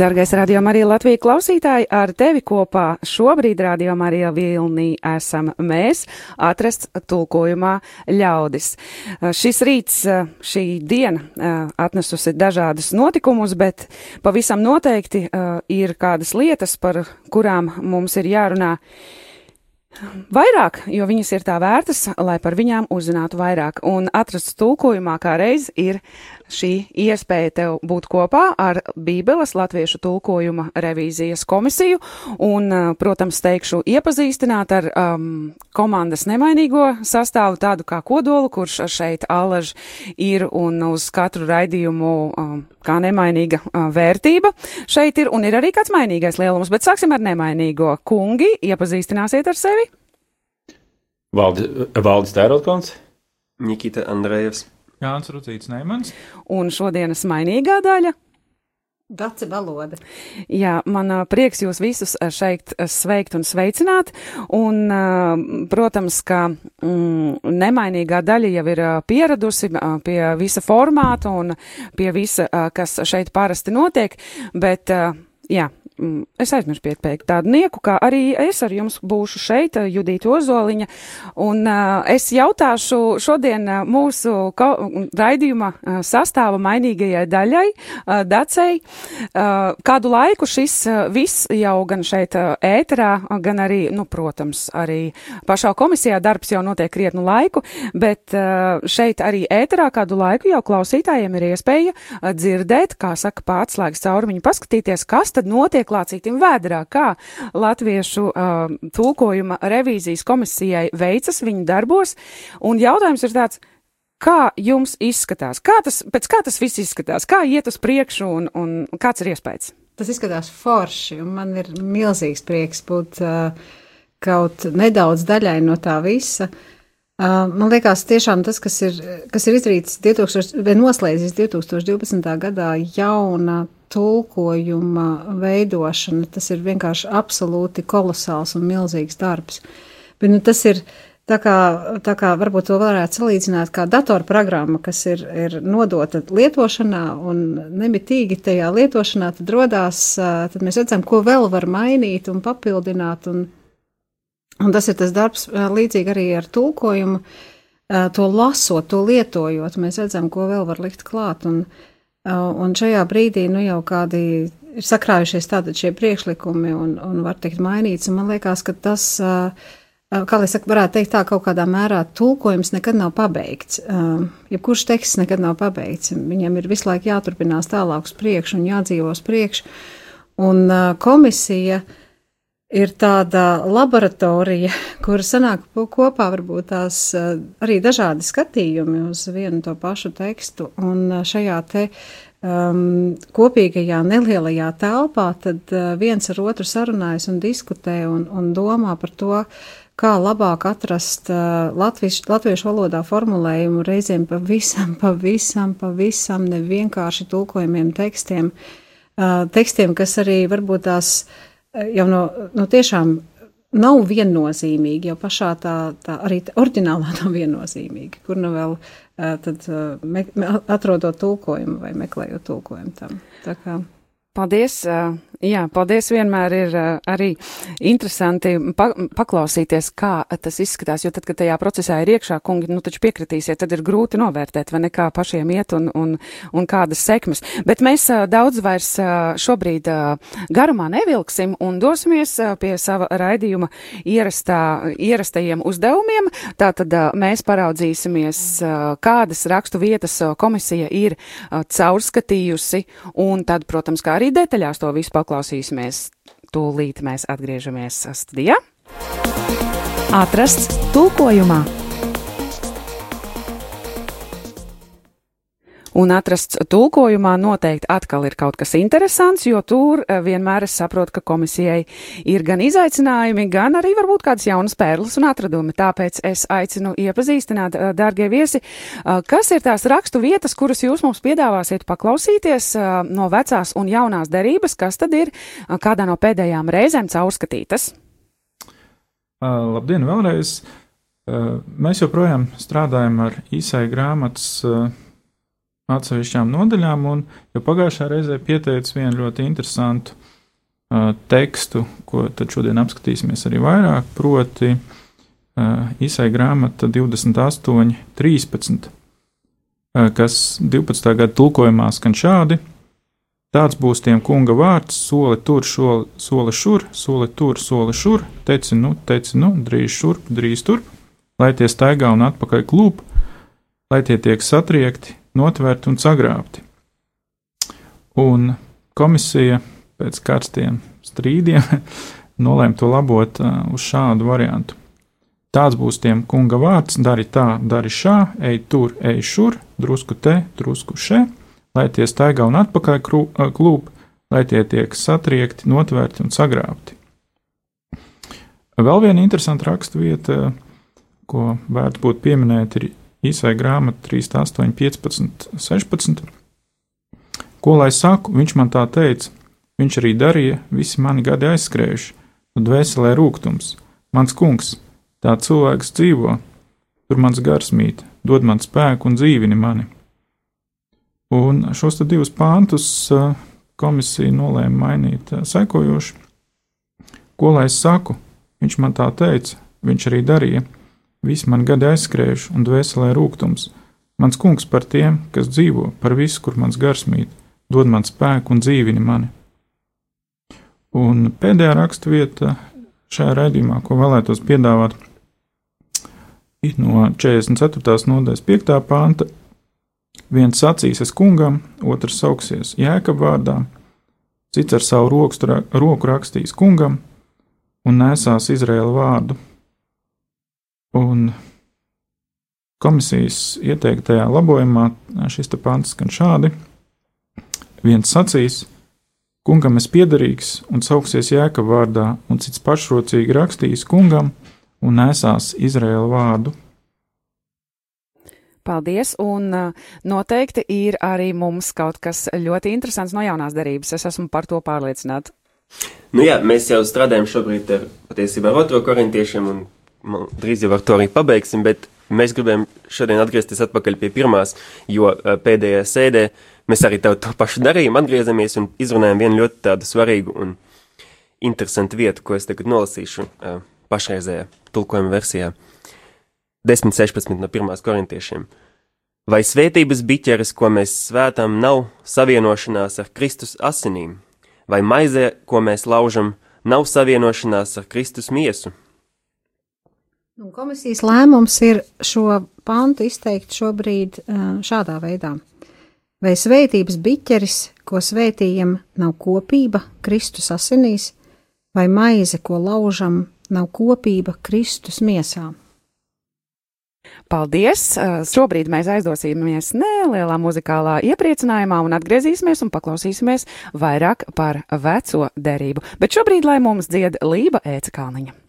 Dargais radio Marija Latvija klausītāji, ar tevi kopā šobrīd radio Marija Vilnī esam mēs, atrasts tulkojumā ļaudis. Šis rīts, šī diena atnesusi dažādus notikumus, bet pavisam noteikti ir kādas lietas, par kurām mums ir jārunā vairāk, jo viņas ir tā vērtas, lai par viņām uzzinātu vairāk. Un atrasts tulkojumā kā reiz ir šī iespēja tev būt kopā ar Bībeles latviešu tulkojuma revīzijas komisiju un, protams, teikšu iepazīstināt ar um, komandas nemainīgo sastāvu, tādu kā kodolu, kurš šeit allaž ir un uz katru raidījumu um, kā nemainīga uh, vērtība šeit ir un ir arī kāds mainīgais lielums, bet sāksim ar nemainīgo. Kungi, iepazīstināsiet ar sevi! Valdi, Valdis Tērotkons, Nikita Andrejevs, Jānis Rucīts Neimans. Un šodienas mainīgā daļa. Daci valoda. Jā, man prieks jūs visus šeit sveikt un sveicināt. Un, protams, ka mm, nemainīgā daļa jau ir pieradusi pie visa formāta un pie visa, kas šeit parasti notiek, bet, jā, es aizmirsu pieteikt tādu nieku, kā arī es ar jums būšu šeit, eh, Judīta Ozoliņa, un uh, es jautāšu šodien uh, mūsu raidījuma uh, sastāva mainīgajai daļai, Dacei, kādu laiku šis viss jau gan šeit ēterā, gan arī, nu, protams, arī pašā komisijā darbs jau notiek krietnu laiku, bet šeit arī ēterā kādu laiku jau klausītājiem ir iespēja dzirdēt, kā saka pārslēgas caurumiņu, paskatīties, kas tad notiek klācītim vēdrā, kā latviešu uh, tulkojuma revīzijas komisijai veicas viņu darbos, un jautājums ir tāds, kā jums izskatās, kā tas, pēc kā tas viss izskatās, kā iet uz priekšu un, un kāds ir iespējas? Tas izskatās forši, un man ir milzīgs prieks būt uh, kaut nedaudz daļai no tā visa. Uh, man liekas, tiešām tas, kas ir, kas ir izdarīts 2000, vai noslēdzies 2012. gadā, jauna tulkojuma veidošana, tas ir vienkārši absolūti kolosāls un milzīgs darbs. Bet nu, tas ir tā kā, tā kā varbūt to varētu salīdzināt kā datorprogramma, kas ir, ir nodota lietošanā un nemitīgi tajā lietošanā tad rodās, tad mēs redzam, ko vēl var mainīt un papildināt. Un, un tas ir tas darbs līdzīgi arī ar tulkojumu. To lasot, to lietojot, mēs redzam, ko vēl var likt klāt. Un, uh, Un šajā brīdī nu jau kādi ir sakrājušies tātad šie priekšlikumi un, un var teikt mainīts, un man liekas, ka tas, kā lai saka, varētu teikt tā, kaut kādā mērā tulkojums nekad nav pabeigts. Jebkurš teksts nekad nav pabeigts. Viņam ir visu laiku jāturpinās tālāk uz priekšu un jādzīvo uz priekšu. Un komisija uh, ir tāda laboratorija, kur sanāk kopā varbūt tās eh, arī dažādi skatījumi uz vienu to pašu tekstu, un eh, šajā te um, kopīgajā nelielajā telpā tad uh, viens ar otru sarunājas un diskutē un, un domā par to, kā labāk atrast uh, latviš, latviešu valodā formulējumu reizēm pavisam, pavisam, pavisam nevienkārši tulkojumiem tekstiem, uh, tekstiem, kas arī varbūt tās uh, jau no, no tiešām nav viennozīmīgi, jau pašā tā, tā arī tā oriģinālā nav viennozīmīga, kur nu vēl tad me, atrodot tulkojumu vai meklējot tulkojumu tam. Paldies! Jā, paldies! Vienmēr ir arī interesanti pa paklausīties, kā tas izskatās, jo tad, kad tajā procesā ir iekšā, kungi, nu taču piekritīsiet, tad ir grūti novērtēt, vai ne kā pašiem iet un, un, un kādas sekmes. Bet mēs daudz vairs šobrīd garumā nevilksim un dosimies pie sava raidījuma ierastā, ierastajiem uzdevumiem. Tātad mēs paraudzīsimies, kādas rakstu vietas komisija ir caurskatījusi un tad, protams, kā arī detaļās to visu paklausīsimies. Tūlīt mēs atgriežamies studijā. Atrasts tulkojumā! Un atrasts tulkojumā noteikti atkal ir kaut kas interesants, jo tur eh, vienmēr es saprotu, ka komisijai ir gan izaicinājumi, gan arī varbūt kādas jaunas pērles un atradumi. Tāpēc es aicinu iepazīstināt, eh, dārgie viesi, eh, kas ir tās rakstu vietas, kuras jūs mums piedāvāsiet paklausīties no vecās un jaunās derības, kas tad ir kādā no pēdējām reizēm caurskatītas. Uh, labdien, vēlreiz! Uh, mēs joprojām strādājam ar īsai grāmatas uh, atsevišķām nodaļām, un jau pagājušā reizē pieteicu vienu ļoti interesantu uh, tekstu, ko tad šodien apskatīsimies arī vairāk, proti uh, īsai grāmata 28, 13, uh, kas 12. gada tulkojumā skan šādi. Tāds būs tiem kunga vārds, soli tur, soli, soli šur, soli tur, soli šur, teci nu, teci nu, drīz šurp, drīz turp, lai tie staigā un atpakaļ klūp, lai tie tiek satriekti, notvērti un sagrābti. Un komisija pēc karstiem strīdiem nolēma to labot uh, uz šādu variantu. Tāds būs tiem kunga vārds, dari tā, dari šā, ej tur, ej šur, drusku te, drusku še, lai tie staigā un atpakaļ klūp, lai tie tiek satriekti, notvērti un sagrābti. Vēl viena interesanta raksturvieta, ko vērts būtu pieminēt, ir īsai grāmata 3, 8, 15, 16. Ko lai saku, viņš man tā teica, viņš arī darīja, visi mani gadi aizskrējuši, un dvēselē rūkums. Mans kungs, tā cilvēks dzīvo, tur mans gars mīt, dod man spēku un dzīvini mani. Un šos divus pāntus komisija nolēma mainīt sekojoši. Ko lai saku, viņš man tā teica, viņš arī darīja Visi man gadi aizskrējuši, un dvēselē rūkums. Mans kungs par tiem, kas dzīvo, par visu, kur mans gars mīt, dod man spēku un dzīvini mani. Un pēdējā raksturvieta šajā raidījumā, ko vēlētos piedāvāt, ir no 44. nodaļas 5. panta. Viens sacīs es kungam, otrs sauksies jēka vārdā, cits ar savu roku, roku rakstīs kungam un nesās Izraēla vārdu Un komisijas ieteiktajā labojumā šis pants skan šādi: viens sacīs, kungam es piederīgs un sauksies jēka vārdā, un cits pašrocīgi rakstīs kungam un nesās Izraēla vārdu. Paldies, un noteikti ir arī mums kaut kas ļoti interesants no jaunās darības. Es esmu par to pārliecināta. Nu jā, mēs jau strādājam šobrīd ar patiesībā ar otro korintiešiem un man, drīz jau ar to arī pabeigsim, bet mēs gribējām šodien atgriezties atpakaļ pie pirmās, jo pēdējā sēdē mēs arī to pašu darījām, atgriezamies un izrunājām vienu ļoti tādu svarīgu un interesantu vietu, ko es tagad nolasīšu pašreizējā tulkojuma versijā. 10.16 no pirmās korintiešiem. Vai svētības biķeres, ko mēs svētām, nav savienošanās ar Kristus asinīm, vai maizē, ko mēs laužam, nav savienošanās ar Kristus miesu? Un komisijas lēmums ir šo pantu izteikt šobrīd šādā veidā. Vai svētības biķeris, ko svētījam, nav kopība Kristus asinīs, vai maize, ko laužam, nav kopība Kristus miesā? Paldies! Šobrīd mēs aizdosimies nelielā muzikālā iepriecinājumā un atgriezīsimies un paklausīsimies vairāk par veco derību. Bet šobrīd lai mums dzied Lība Ēcekāniņa. Par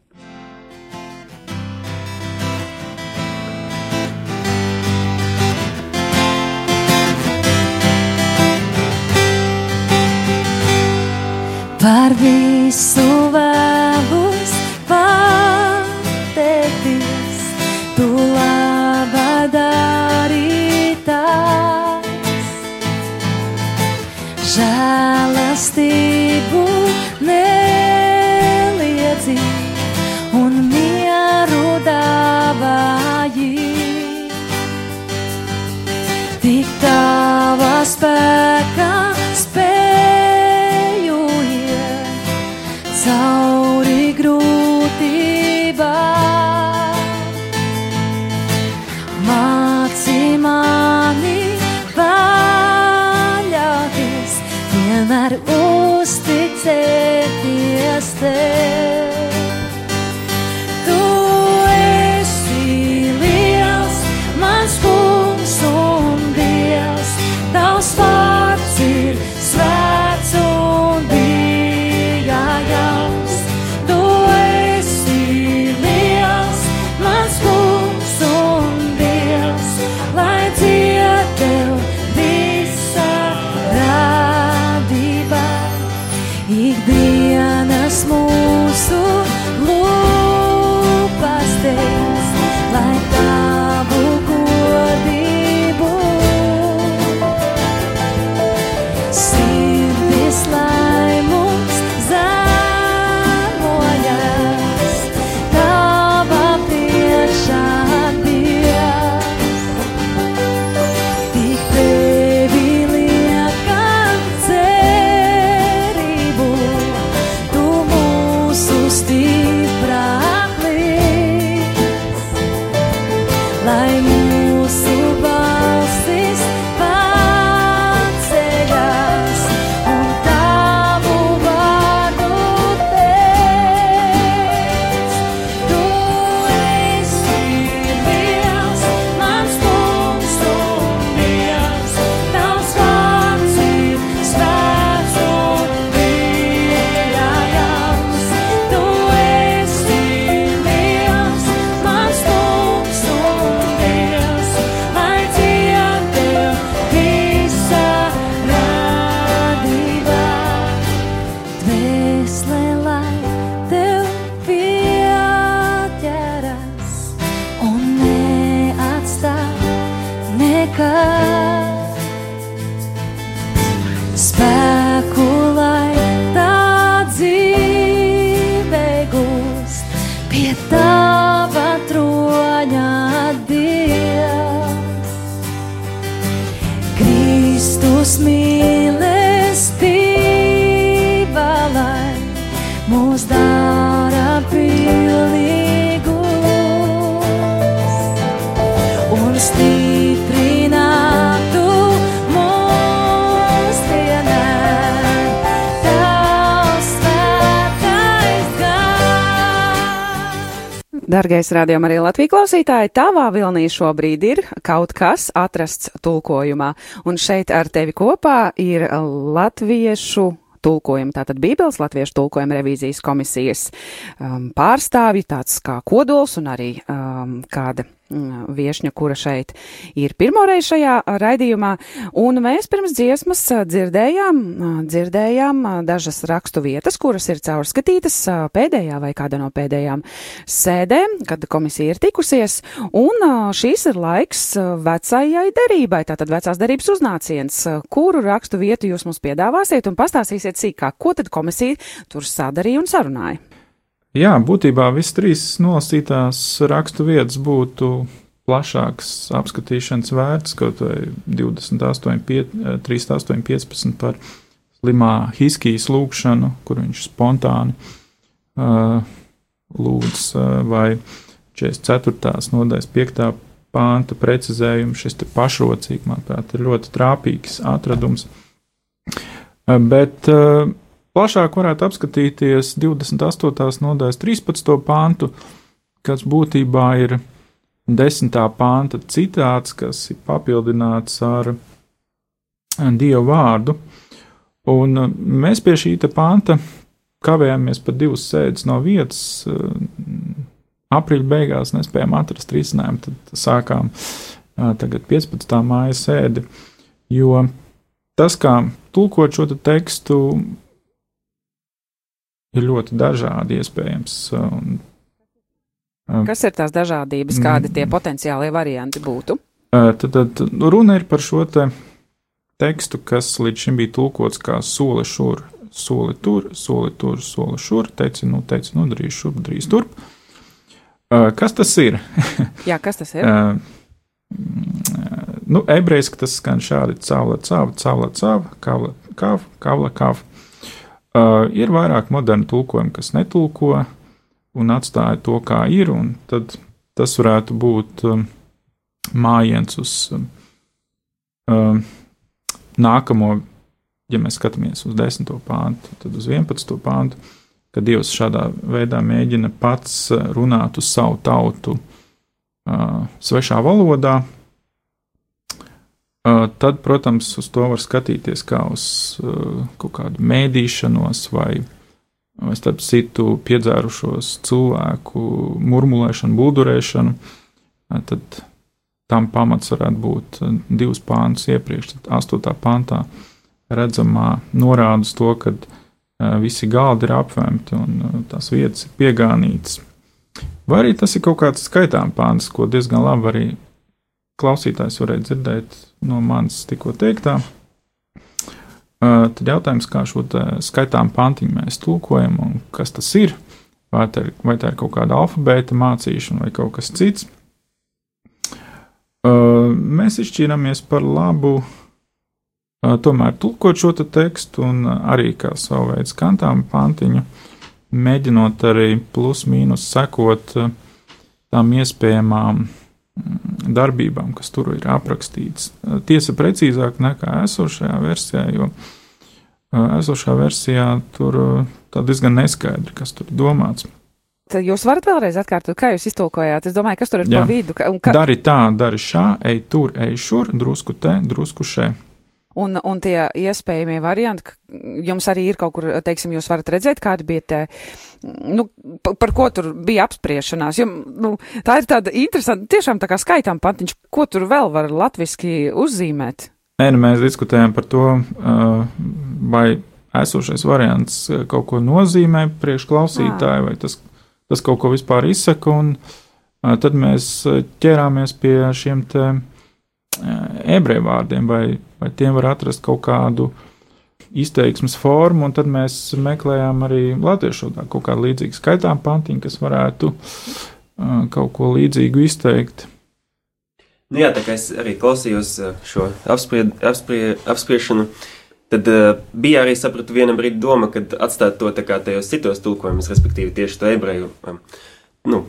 prosper. Dargais rādījuma arī Latvijas klausītāji, tavā vilnī šobrīd ir kaut kas atrasts tulkojumā, un šeit ar tevi kopā ir latviešu tulkojuma, tātad Bībeles latviešu tulkojuma revīzijas komisijas um, pārstāvji, tāds kā kodols un arī um, kāda viešņa, kura šeit ir pirmoreiz šajā raidījumā, un mēs pirms dziesmas dzirdējām, dzirdējām dažas rakstu vietas, kuras ir caurskatītas pēdējā vai kāda no pēdējām sēdēm, kad komisija ir tikusies, un šīs ir laiks vecajai derībai, tātad vecās derības uznāciens, kuru rakstu vietu jūs mums piedāvāsiet un pastāstīsiet sīkāk, ko tad komisija tur sadarīja un sarunāja. Jā, būtībā visas trīs nolasītās rakstu vietas būtu plašāks apskatīšanas vērts, kaut vai 28, 5, 38, 15 par slimā Hiskijas lūgšanu, kur viņš spontāni uh, lūdz, uh, vai 44. nodaļas 5. pānta precizējumu. Šis pašrocīgi, manuprāt, ir ļoti trāpīgs atradums. Uh, bet uh, plašāk varētu apskatīties 28. nodaļas 13. pāntu, kas būtībā ir 10. pānta citāts, kas ir papildināts ar Dievu vārdu. Un uh, mēs pie šī panta kavējāmies pat divas sēdes no vietas. uh, Aprīļa beigās nespējām atrast risinājumu, tad sākām uh, tagad 15. māja sēdi, jo tas, kā tulkot šo te tekstu, ir ļoti dažādi iespējams. Un, um, Kas ir tās dažādības, kādi tie potenciālie varianti būtu? Uh, Tad, tad runa ir par šo te tekstu, kas līdz šim bija tulkots kā soli šur, soli tur, soli tur, soli šur, teici, nu, teici, nu, drīz šurp, drīz turp. Uh, Kas tas ir? Jā, kas tas ir? Uh, mm, nu, ebrejiski tas skan šādi: cavla, cavla, cavla, cavla, kavla, kav, kavla, kav. Uh, ir vairāk modernu tulkojumu, kas netulko un atstāja to, kā ir, un tad tas varētu būt um, mājiens uz um, um, nākamo, ja mēs skatāmies uz 10. pāntu, tad uz 11. pāntu, kad Dievs šādā veidā mēģina pats uh, runāt uz savu tautu uh, svešā valodā, tad, protams, uz to var skatīties kā uz kaut kādu mēdīšanos vai, vai starp citu piedzērušos cilvēku murmulēšanu, buldurēšanu. Tad tam pamats varētu būt divas pāntus iepriekš, tad astotā pāntā redzamā norāda uz to, ka visi galdi ir apvemti un tās vietas ir piegānītas. Vai arī tas ir kaut kāds skaitām pāns, ko diezgan labi arī klausītājs varēja dzirdēt no manis tikko teiktā. Uh, tad jautājums, kā šo skaitām pantiņu mēs tulkojam un kas tas ir? Vai tā ir, vai tā ir kaut kāda alfabēta mācīšana vai kaut kas cits? Uh, mēs izšķīrāmies par labu uh, tomēr tulkot šo te tekstu un uh, arī kā savu veidu skantām pantiņu, mēģinot arī plus mīnus sekot uh, tām iespējamām mm, darbībām, kas tur ir aprakstīts. Uh, Tiesa precīzāk nekā esošajā versijā, jo uh, esošā versijā tur tā diezgan neskaidri, kas tur domāts. Tad jūs varat vēlreiz atkārtot, kā jūs iztulkojāt. Es domāju, kas tur ir Jā. pa vidu. Ka, ka, Dari tā, dari šā, ej tur, ej šur, drusku te, drusku šeit. Un, un tie iespējamie varianti, jums arī ir kaut kur, teiksim, jūs varat redzēt, kādi bija tie, nu, pa- par ko tur bija apspriešanās. Jo, nu, tā ir tāda interesanta, tiešām tā kā skaitām pantiņš, ko tur vēl var latviski uzzīmēt. Nē, nu mēs diskutējam par to, vai esošais variants kaut ko nozīmē priekšklausītāju, vai tas, tas kaut ko vispār izsaka. Un, tad mēs ķērāmies pie šiem uh, ebreju vārdiem, vai, vai tiem var atrast kaut kādu izteiksmes formu, un tad mēs meklējām arī latviešu valodā kaut kādu līdzīgu skaitām pantiņu, kas varētu uh, kaut ko līdzīgu izteikt. Nu, jā, tā kā es arī klausījos uh, šo apspried, apsprie, apspriešanu, tad uh, bija arī sapratu viena brīdi doma, kad atstāt to tā kā tajos citos tulkojumus, respektīvi tieši to ebreju, um, nu,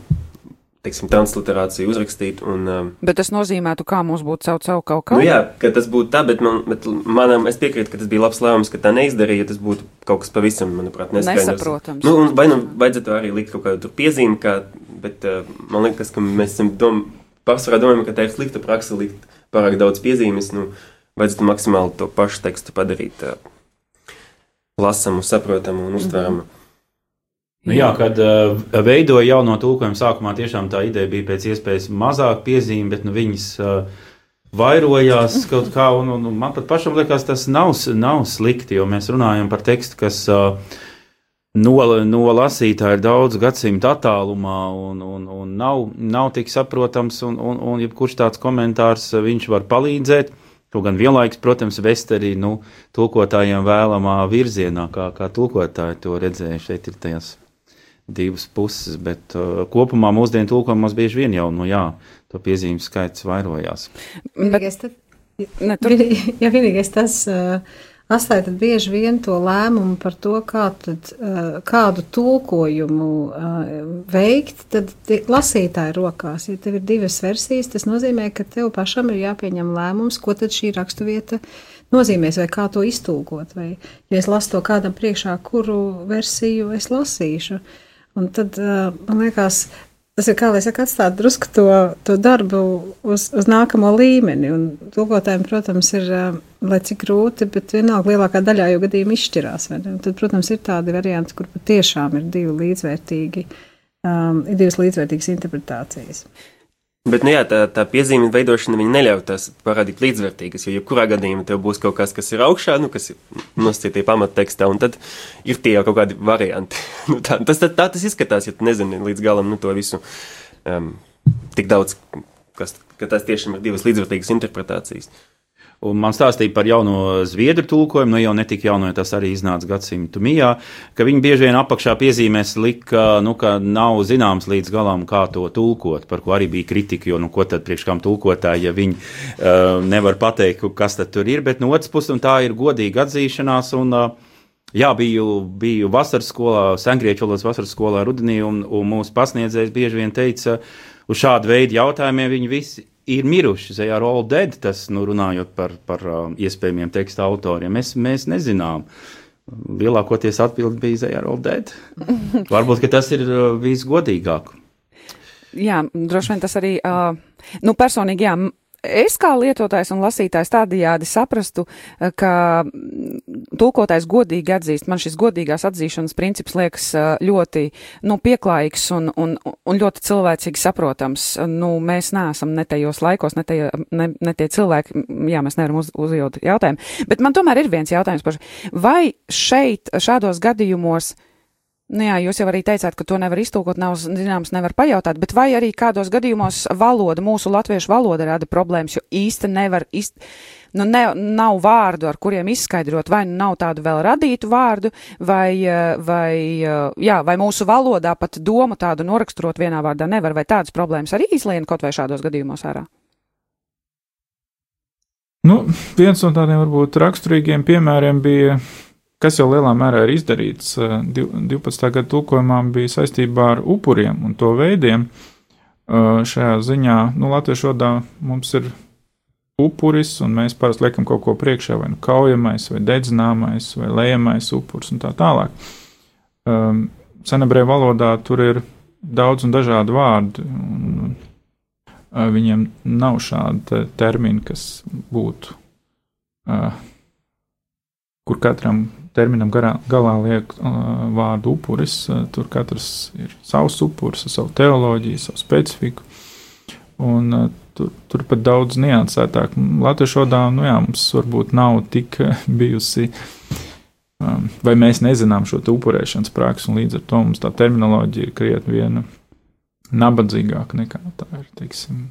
teiksim, transliterāciju uzrakstīt. Un, um, Bet tas nozīmētu, kā mums būtu savu savu kaut kā. nu, jā, ka tas būtu tā, bet, man, bet manam, es piekrītu, ka tas bija labs lēmums, ka tā neizdarīja, tas būtu kaut kas pavisam, manuprāt, neskaidrs. Nesaprotams. Nu, un vai nu vajadzētu arī likt kaut kādu piezīmi, kā, bet uh, man liekas, ka mēs esam dom, pārsvarā domājam, ka tā ir slikta praksa likt pārāk daudz piezīmes. Nu, vajadzētu maksimāli to pašu tekstu padarīt uh, lasamu, saprotamu un uztveramu. Nu, jā, kad uh, veidoja jauno tulkojumu, sākumā tiešām tā ideja bija pēc iespējas mazāk piezīme, bet nu, viņas uh, vairojās kaut kā, un, un, man pat pašam liekas, tas nav, nav slikti, jo mēs runājam par tekstu, kas uh, no, no lasītāja ir daudz gadsimtu attālumā un, un, un nav, nav tik saprotams, un, un, un jebkurš tāds komentārs viņš var palīdzēt. Kaut gan vienlaikus, protams, vest arī nu, tulkotājiem vēlamā virzienā, kā, kā tulkotāji to redzēja. Šeit ir tās divas puses, bet uh, kopumā mūsdienu tulkojumos bieži vien jau, nu jā, to piezīmju skaits vairojās. Vienīgais tad- ne, tur, Jā, vienīgais tas uh, atstāja tad bieži vien to lēmumu par to, kā tad, uh, kādu tulkojumu uh, veikt, tad tie lasītāji rokās. Ja tev ir divas versijas, tas nozīmē, ka tev pašam ir jāpieņem lēmums, ko tad šī raksturvieta nozīmēs, vai kā to iztulkot. Vai, ja es lasu to kādam priekšā, kuru versiju es lasīšu. Un tad man liekas, Tas ir kā lai saka, atstāt drusku to, to darbu uz, uz nākamo līmeni. Un tulkotājiem, protams, ir, lai cik grūti, bet vienalga lielākā daļā jau gadījumi izšķirās. Tad, protams, ir tādi varianti, kur patiešām ir divi līdzvērtīgi, um, ir divas līdzvērtīgas interpretācijas. Bet, nu jā, tā, tā piezīme veidošana neļauj tās parādīt līdzvērtīgas, jo jebkurā gadījumā tev būs kaut kas, kas ir augšā, nu, kas ir nosacītie pamattekstā, un tad ir tie jau kaut kādi varianti. nu, tā, tas, tā, tā tas izskatās, ja tu nezini līdz galam nu, to visu um, tik daudz, kas, ka tās tiešām ir divas līdzvērtīgas interpretācijas. Un man stāstīja par jauno zviedru tulkojumu, nu jau ne tik jauno, jo tas arī iznāca gadsimtu mijā, ka viņi bieži vien apakšā piezīmēs lika, nu, ka nav zināms līdz galam, kā to tulkot, par ko arī bija kritika, jo, nu, ko tad priekš kam tulkotāji, ja viņi uh, nevar pateikt, kas tad tur ir, bet no otras puses, un tā ir godīga atzīšanās, un, uh, jā, biju, biju vasaras skolā, sengrieķu valodas vasaras skolā rudenī, un, un mūsu pasniedzējs bieži vien teica, uz šādu veidu jautājumiem viņi visi ir miruši, they are all dead, tas, nu, runājot par, par um, iespējamiem teksta autoriem. Mēs, mēs nezinām. Lielākoties atbildi bija they are all dead. Varbūt, tas ir uh, visgodīgāk. jā, droši vien tas arī, uh, nu, personīgi, jā, es kā lietotājs un lasītājs tādajādi saprastu, uh, ka mm, tulkotājs godīgi atzīst. Man šis godīgās atzīšanas princips liekas uh, ļoti, nu, pieklājīgs un, un, un ļoti cilvēcīgi saprotams. Nu, mēs neesam ne tajos laikos, ne tie, ne, ne tie cilvēki, jā, mēs nevaram uz, uzjūt jautājumu. Bet man tomēr ir viens jautājums par, vai šeit, šādos gadījumos, Nu jā, jūs jau arī teicāt, ka to nevar iztūkot, nav zināms, nevar pajautāt, bet vai arī kādos gadījumos valoda, mūsu latviešu valoda rada problēmas, jo īsti nevar, izt, nu ne, nav vārdu, ar kuriem izskaidrot, vai nu nav tādu vēl radītu vārdu, vai, eh, vai, eh, jā, vai mūsu valodā pat domu tādu noraksturot vienā vārdā nevar, vai tādas problēmas arī izlien kaut vai šādos gadījumos ārā? Nu, viens no tādiem varbūt raksturīgiem piemēriem bija, kas jau lielā mērā ir izdarīts eh, div- 12. gada tulkojumā, bija saistībā ar upuriem un to veidiem. Eh, Šajā ziņā, nu, latviešu valodā mums ir upuris, un mēs parasti liekam kaut ko priekšā, vai nu kaujamais, vai dedzināmais, vai lejamais upuris un tā tālāk. Um, Senebrē valodā tur ir daudz un dažādi vārdi, un uh, viņiem nav šāda te termina, kas būtu, uh, kur katram terminam garā, galā liek uh, vārdu upuris. Uh, tur katrs ir savs upuris, savu teoloģiju, savu specifiku. Un, uh, tur, tur pat daudz niansētāk. Latviešu valodā nu, jā, mums varbūt nav tik uh, bijusi, um, vai mēs nezinām šo upurēšanas praksi, un līdz ar to mums tā terminoloģija ir krietni viena nabadzīgāka nekā tā ir, teiksim,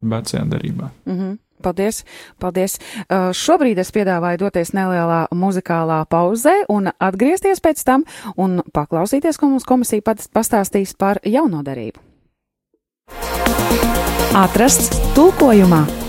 vecajā darībā. Mm -hmm. Paldies, paldies. Uh, šobrīd es piedāvāju doties nelielā muzikālā pauzē un atgriezties pēc tam un paklausīties, ko mums komisija pat pastāstīs par jaunodarību. Atrasts tulkojumā!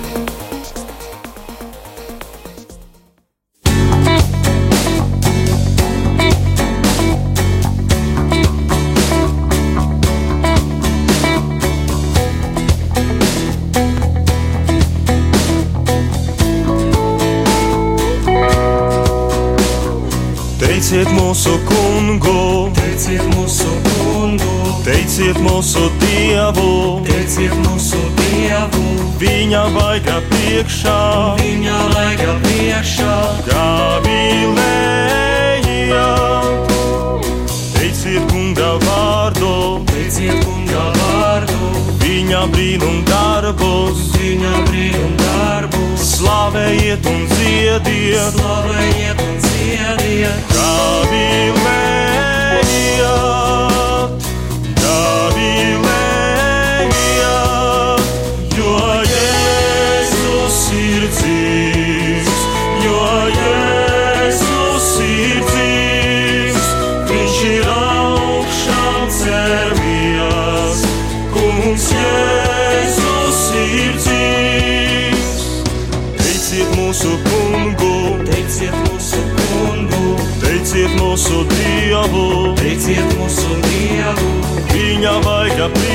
Dziediet, slavējiet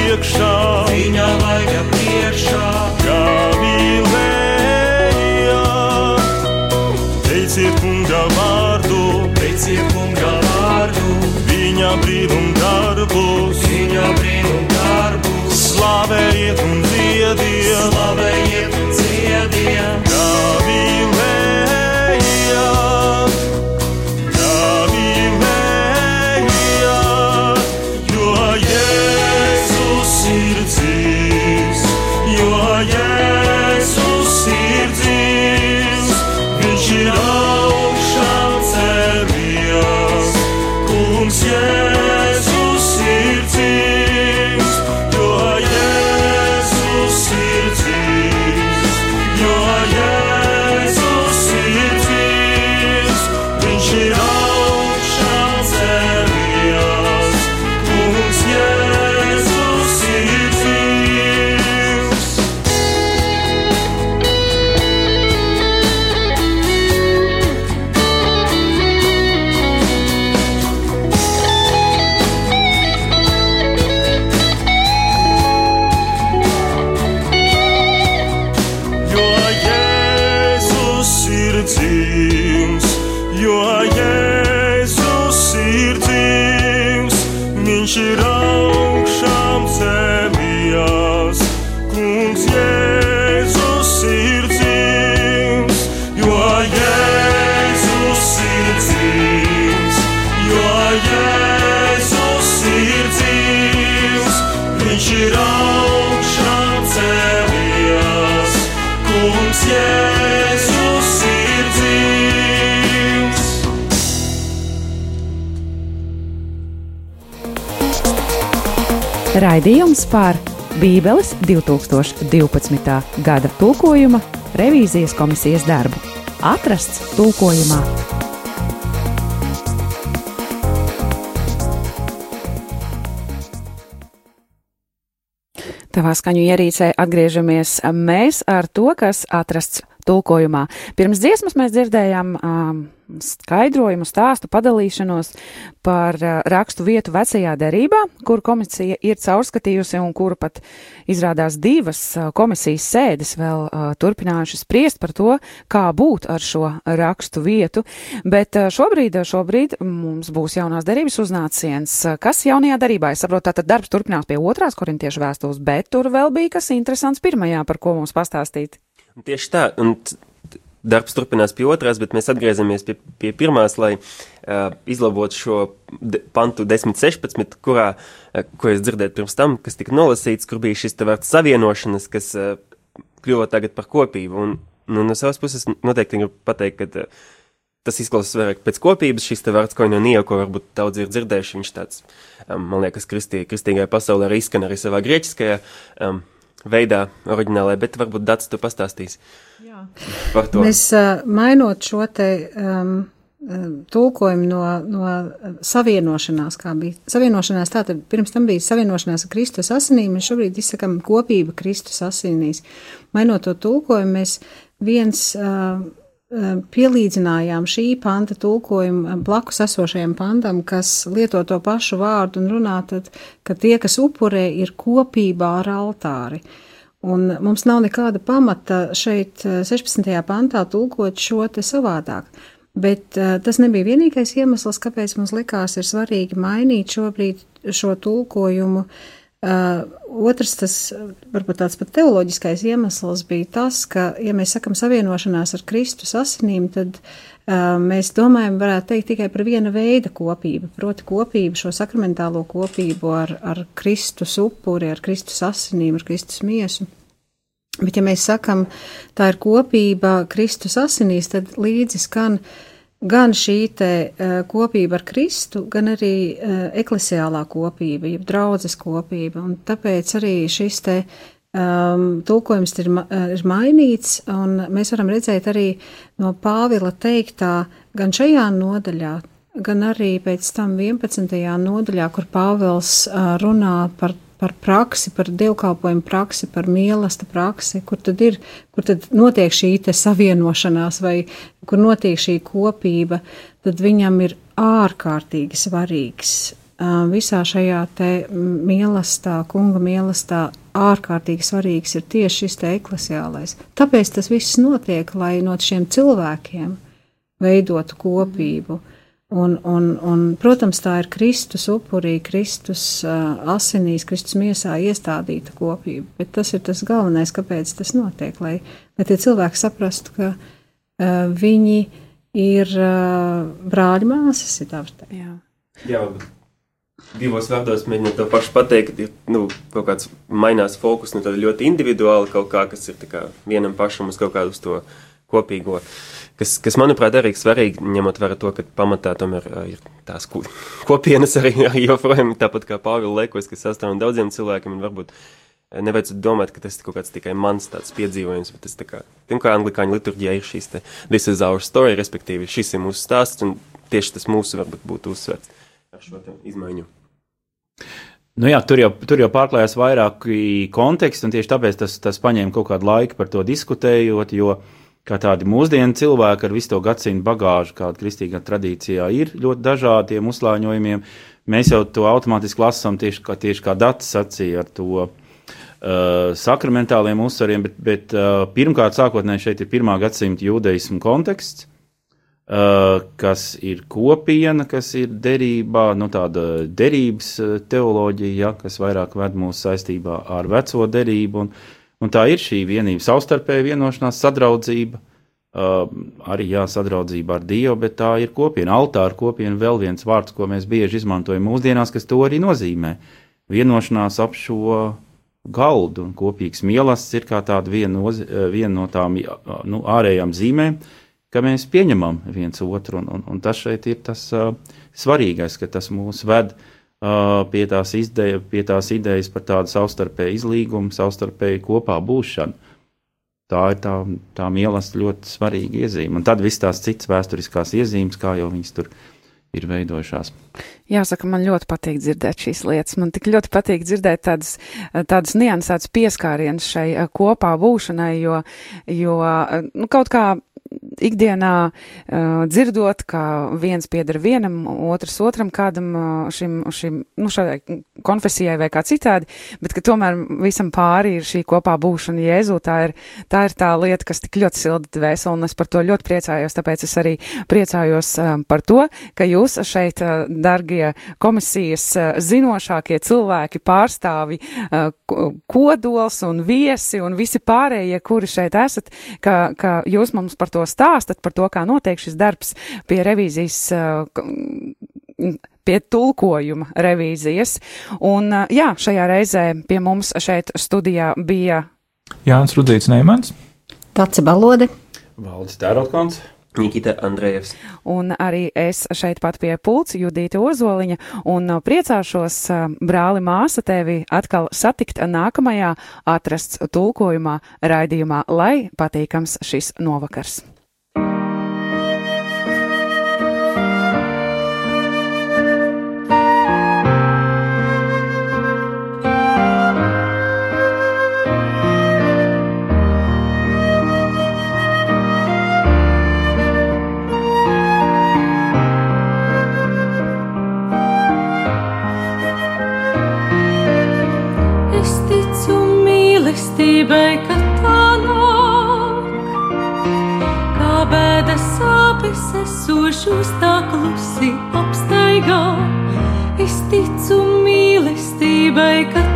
priekšā, viņa laika priekšā. Gavilējā. Teiciet kunga vārdu, Teiciet kunga vārdu, viņa brīnum darbus, viņa brīnum darbus, slavējiet un dziediet, slavējiet un dziediet. Kungs Raidījums par Bībeles 2012. gada tulkojuma revīzijas komisijas darbu. Atrasts tulkojumā. Tavā skaņu ierīcē atgriežamies mēs ar to, kas atrasts tulkojumā. Pirms dziesmas mēs dzirdējām um, skaidrojumu, stāstu padalīšanos par uh, rakstu vietu vecajā derībā, kur komisija ir caurskatījusi un kuru pat izrādās divas uh, komisijas sēdes vēl uh, turpinājuši spriest par to, kā būt ar šo rakstu vietu. Bet šobrīd, šobrīd mums būs jaunās derības uznāciens. Kas jaunajā derībā? Es saprotu, tātad darbs turpinās pie otrās korintiešu vēstules, bet tur vēl bija kas interesants pirmajā, par ko mums pastāstīt. Tieši tā, un darbs turpinās pie otrās, bet mēs atgriezamies pie, pie pirmās, lai uh, izlabotu šo de, pantu 10.16, kurā, uh, ko es dzirdēju pirms tam, kas tika nolasīts, kur bija šis vārds savienošanas, kas uh, kļuva tagad par kopību. Un, nu, no savas puses noteikti gribu pateikt, ka uh, tas izklausās vairāk pēc kopības, šis vārds koinonija, ko varbūt daudz ir dzirdējuši, viņš tāds, um, man liekas, kristī, kristīgajā pasaulē arī izskan arī savā grieķiskajā. Um, veidā, oriģinālajā, bet varbūt Dārts tu pastāstīs Jā. par to. Mēs mainot šo te um, tulkojumu no, no savienošanās, kā bija savienošanās, tātad pirms tam bija savienošanās ar Kristus asinīm, un šobrīd izsakam kopība Kristus asinīs. Mainot to tulkojumu, mēs viens uh, pielīdzinājām šī panta tulkojumu blakus esošajam pantam, kas lieto to pašu vārdu un runā tad, ka tie, kas upurē, ir kopībā ar altāri. Un mums nav nekāda pamata šeit 16. pantā tulkot šo te savādāk. Bet uh, tas nebija vienīgais iemesls, kāpēc mums likās ir svarīgi mainīt šobrīd šo tulkojumu uh, Uh, otrs, tas varbūt tāds pat teoloģiskais iemesls bija tas, ka, ja mēs sakam savienošanās ar Kristus asinīm, tad uh, mēs domājam, varētu teikt tikai par viena veida kopību, proti kopību, šo sakramentālo kopību ar, ar Kristus upuri, ar Kristus asinīm, ar Kristus miesu. Bet, ja mēs sakam, tā ir kopība Kristus asinīs, tad līdzi skan uh, gan šī te uh, kopība ar Kristu, gan arī uh, eklesiālā kopība, jeb draudzes kopība, un tāpēc arī šis te um, tulkojums ir, uh, ir mainīts, un mēs varam redzēt arī no Pāvila teiktā gan šajā nodaļā, gan arī pēc tam 11. nodaļā, kur Pāvils runā par par praksi, par dievkalpojumu praksi, par mīlestību praksi, kur tad ir, kur tad notiek šī savienošanās vai kur notiek šī kopība, tad viņam ir ārkārtīgi svarīgs visā šajā te mīlestā, kunga mīlestā ārkārtīgi svarīgs ir tieši šis te eklesiālais. Tāpēc tas viss notiek, lai no šiem cilvēkiem veidotu kopību. Mm. Un, un, un, protams, tā ir Kristus upurī, Kristus uh, asinīs, Kristus miesā iestādīta kopība. Bet tas ir tas galvenais, kāpēc tas notiek, lai, lai tie cilvēki saprastu, ka uh, viņi ir uh, brāļi māsas, ir tā teikt. Jā. Jā, divos vārdos mēģinot to pašu pateikt, ir nu, kaut kāds mainās fokus nu, tāda ļoti individuāla kaut kā, kas ir kā vienam pašam uz kaut kādu uz to kopīgo. Uh, kas, kas manuprāt, arī svarīgi, ņemot vērā to, ka pamatā tomēr ir tās kopienas arī, arī joprojām tāpat kā Pāvila Lekos, kas sastāv no daudziem cilvēkiem, varbūt nevajadzētu domāt, ka tas ir kaut kāds tikai mans tāds piedzīvojums, bet tas tā kā, tiem kā anglikāņu liturģijā ir šīs te this is our story, respektīvi šis ir mūsu stāsts, un tieši tas mūsu varbūt būtu uzsvērts ar šo izmaiņu. Nu jā, tur jau, tur jau pārklājās vairāki konteksti, un tieši tāpēc tas, tas paņēma kaut kādu laiku par to diskutējot, jo uh, kā tādi mūsdienu cilvēki ar visu to gadsimtu bagāžu, kāda kristīgā tradīcijā ir ļoti dažādiem uzslāņojumiem. Mēs jau to automātiski lasām tieši kā, tieši kā datus sacīja ar to uh, sakramentāliem uzsvariem, bet, bet uh, pirmkārt, sākotnēji šeit ir pirmā gadsimta jūdeismu konteksts, uh, kas ir kopiena, kas ir derībā, nu tāda derības uh, teoloģija, ja, kas vairāk ved mūsu saistībā ar veco derību. Un, Un tā ir šī vienība, savstarpēja vienošanās, sadraudzība, uh, arī jā, sadraudzība ar Dievu, bet tā ir kopiena, altāra kopiena, vēl viens vārds, ko mēs bieži izmantojam mūsdienās, kas to arī nozīmē. Vienošanās ap šo galdu un kopīgs mīlestības ir kā tāda viena, no, viena no tām nu, ārējām zīmēm, ka mēs pieņemam viens otru, un, un, un tas šeit ir tas uh, svarīgais, ka tas mūs ved uh, pie, tās izdeja, pie tās idejas par tādu savstarpēju izlīgumu, savstarpēju kopā būšanu. Tā ir tā, tā mīlestība ļoti svarīga iezīme. Un tad viss tās citas vēsturiskās iezīmes, kā jau viņas tur ir veidojušās. Jāsaka, man ļoti patīk dzirdēt šīs lietas. Man tik ļoti patīk dzirdēt tādas, tādas niansētas pieskārienas šai kopā būšanai, jo, jo nu, kaut kā ikdienā uh, dzirdot, ka viens pieder vienam, otrs otram kādam uh, šim, šim, nu, šādai konfesijai vai kā citādi, bet ka tomēr visam pāri ir šī kopā būšana Jēzu, tā ir, tā ir tā lieta, kas tik ļoti silda dvēseli, un es par to ļoti priecājos, tāpēc es arī priecājos uh, par to, ka jūs šeit, uh, dargie komisijas uh, zinošākie cilvēki, pārstāvi, uh, kodols un viesi un visi pārējie, kuri šeit esat, ka, ka jūs mums par to stāstāt stāstat par to, kā notiek šis darbs pie revīzijas. Pie tulkojuma revīzijas. Un, jā, šajā reizē pie mums šeit studijā bija Jānis Rudīts Neimans, Taci Balodi, Valdis Tērotkons. Nikita Andrejevs. Un arī es šeit pat pie pults Judīta Ozoliņa un priecāšos brāli māsa tevi atkal satikt nākamajā atrasts tulkojumā raidījumā, lai patīkams šis novakars. Sāpes esošos tā klusi apstaigā. Es ticu mīlestībai, ka